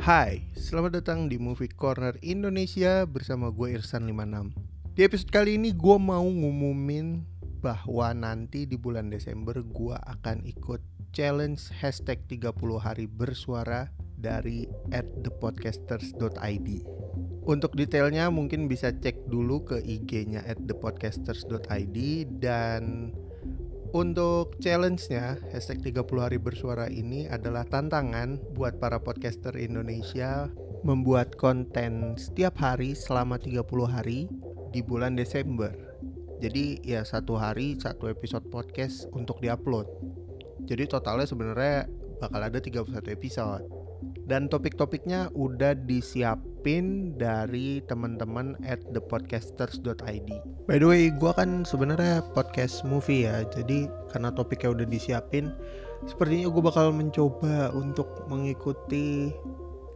Hai, selamat datang di Movie Corner Indonesia bersama gue Irsan 56 Di episode kali ini gue mau ngumumin bahwa nanti di bulan Desember gue akan ikut challenge hashtag 30 hari bersuara dari at thepodcasters.id Untuk detailnya mungkin bisa cek dulu ke IG-nya at thepodcasters.id Dan untuk challenge-nya, hashtag 30 hari bersuara ini adalah tantangan buat para podcaster Indonesia membuat konten setiap hari selama 30 hari di bulan Desember. Jadi ya satu hari satu episode podcast untuk diupload. Jadi totalnya sebenarnya bakal ada 31 episode. Dan topik-topiknya udah disiapin dari teman-teman at thepodcasters.id. By the way, gue kan sebenarnya podcast movie ya. Jadi karena topiknya udah disiapin, sepertinya gue bakal mencoba untuk mengikuti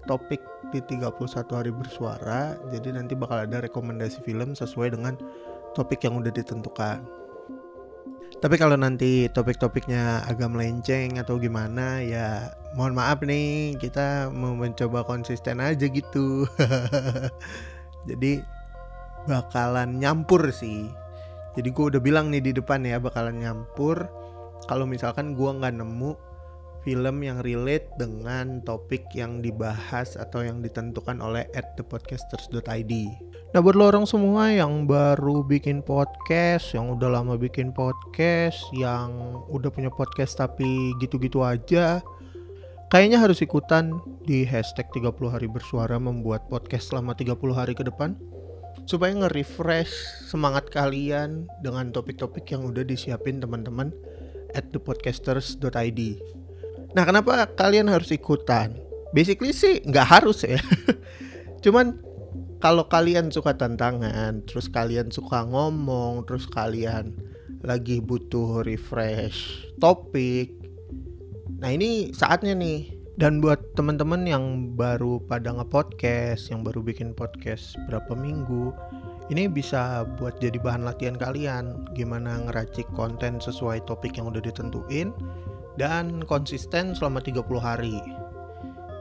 topik di 31 hari bersuara. Jadi nanti bakal ada rekomendasi film sesuai dengan topik yang udah ditentukan. Tapi kalau nanti topik-topiknya agak melenceng atau gimana ya mohon maaf nih kita mau mencoba konsisten aja gitu. Jadi bakalan nyampur sih. Jadi gue udah bilang nih di depan ya bakalan nyampur. Kalau misalkan gue nggak nemu film yang relate dengan topik yang dibahas atau yang ditentukan oleh at thepodcasters.id. Nah buat lo orang semua yang baru bikin podcast, yang udah lama bikin podcast, yang udah punya podcast tapi gitu-gitu aja, kayaknya harus ikutan di hashtag 30 hari bersuara membuat podcast selama 30 hari ke depan supaya nge-refresh semangat kalian dengan topik-topik yang udah disiapin teman-teman at thepodcasters.id. Nah, kenapa kalian harus ikutan? Basically sih nggak harus ya. Cuman kalau kalian suka tantangan, terus kalian suka ngomong, terus kalian lagi butuh refresh topik. Nah, ini saatnya nih. Dan buat teman-teman yang baru pada nge-podcast, yang baru bikin podcast berapa minggu, ini bisa buat jadi bahan latihan kalian gimana ngeracik konten sesuai topik yang udah ditentuin dan konsisten selama 30 hari.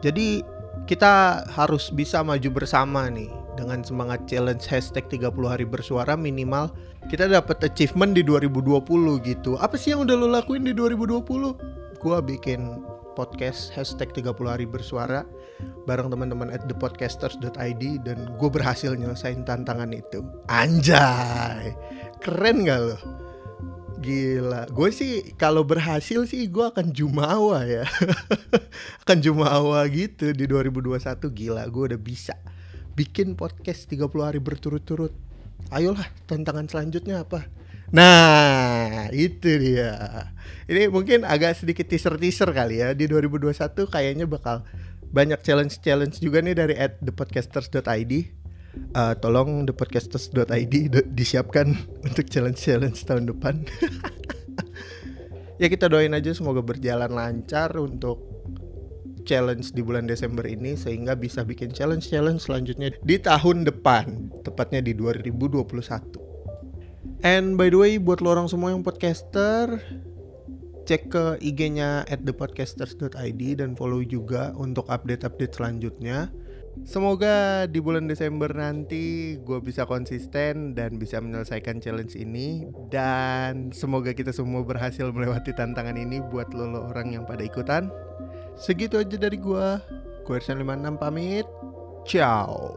Jadi kita harus bisa maju bersama nih dengan semangat challenge hashtag 30 hari bersuara minimal kita dapat achievement di 2020 gitu. Apa sih yang udah lo lakuin di 2020? Gua bikin podcast hashtag 30 hari bersuara bareng teman-teman at thepodcasters.id dan gue berhasil nyelesain tantangan itu. Anjay, keren gak lo? Gila, gue sih kalau berhasil sih gue akan jumawa ya. Akan jumawa gitu di 2021 Gila, gue udah bisa bikin podcast 30 hari berturut-turut. Ayolah, tantangan selanjutnya apa? Nah, itu dia. Ini mungkin agak sedikit teaser-teaser kali ya. Di 2021 kayaknya bakal banyak challenge-challenge juga nih dari at thepodcasters.id uh, tolong thepodcasters.id disiapkan untuk challenge-challenge tahun depan. ya kita doain aja semoga berjalan lancar untuk challenge di bulan Desember ini sehingga bisa bikin challenge-challenge selanjutnya di tahun depan, tepatnya di 2021. And by the way, buat lo orang semua yang podcaster, cek ke IG-nya at thepodcasters.id dan follow juga untuk update-update selanjutnya. Semoga di bulan Desember nanti gue bisa konsisten dan bisa menyelesaikan challenge ini. Dan semoga kita semua berhasil melewati tantangan ini buat lo, lo orang yang pada ikutan. Segitu aja dari gue Gue Ersan 56 pamit. Ciao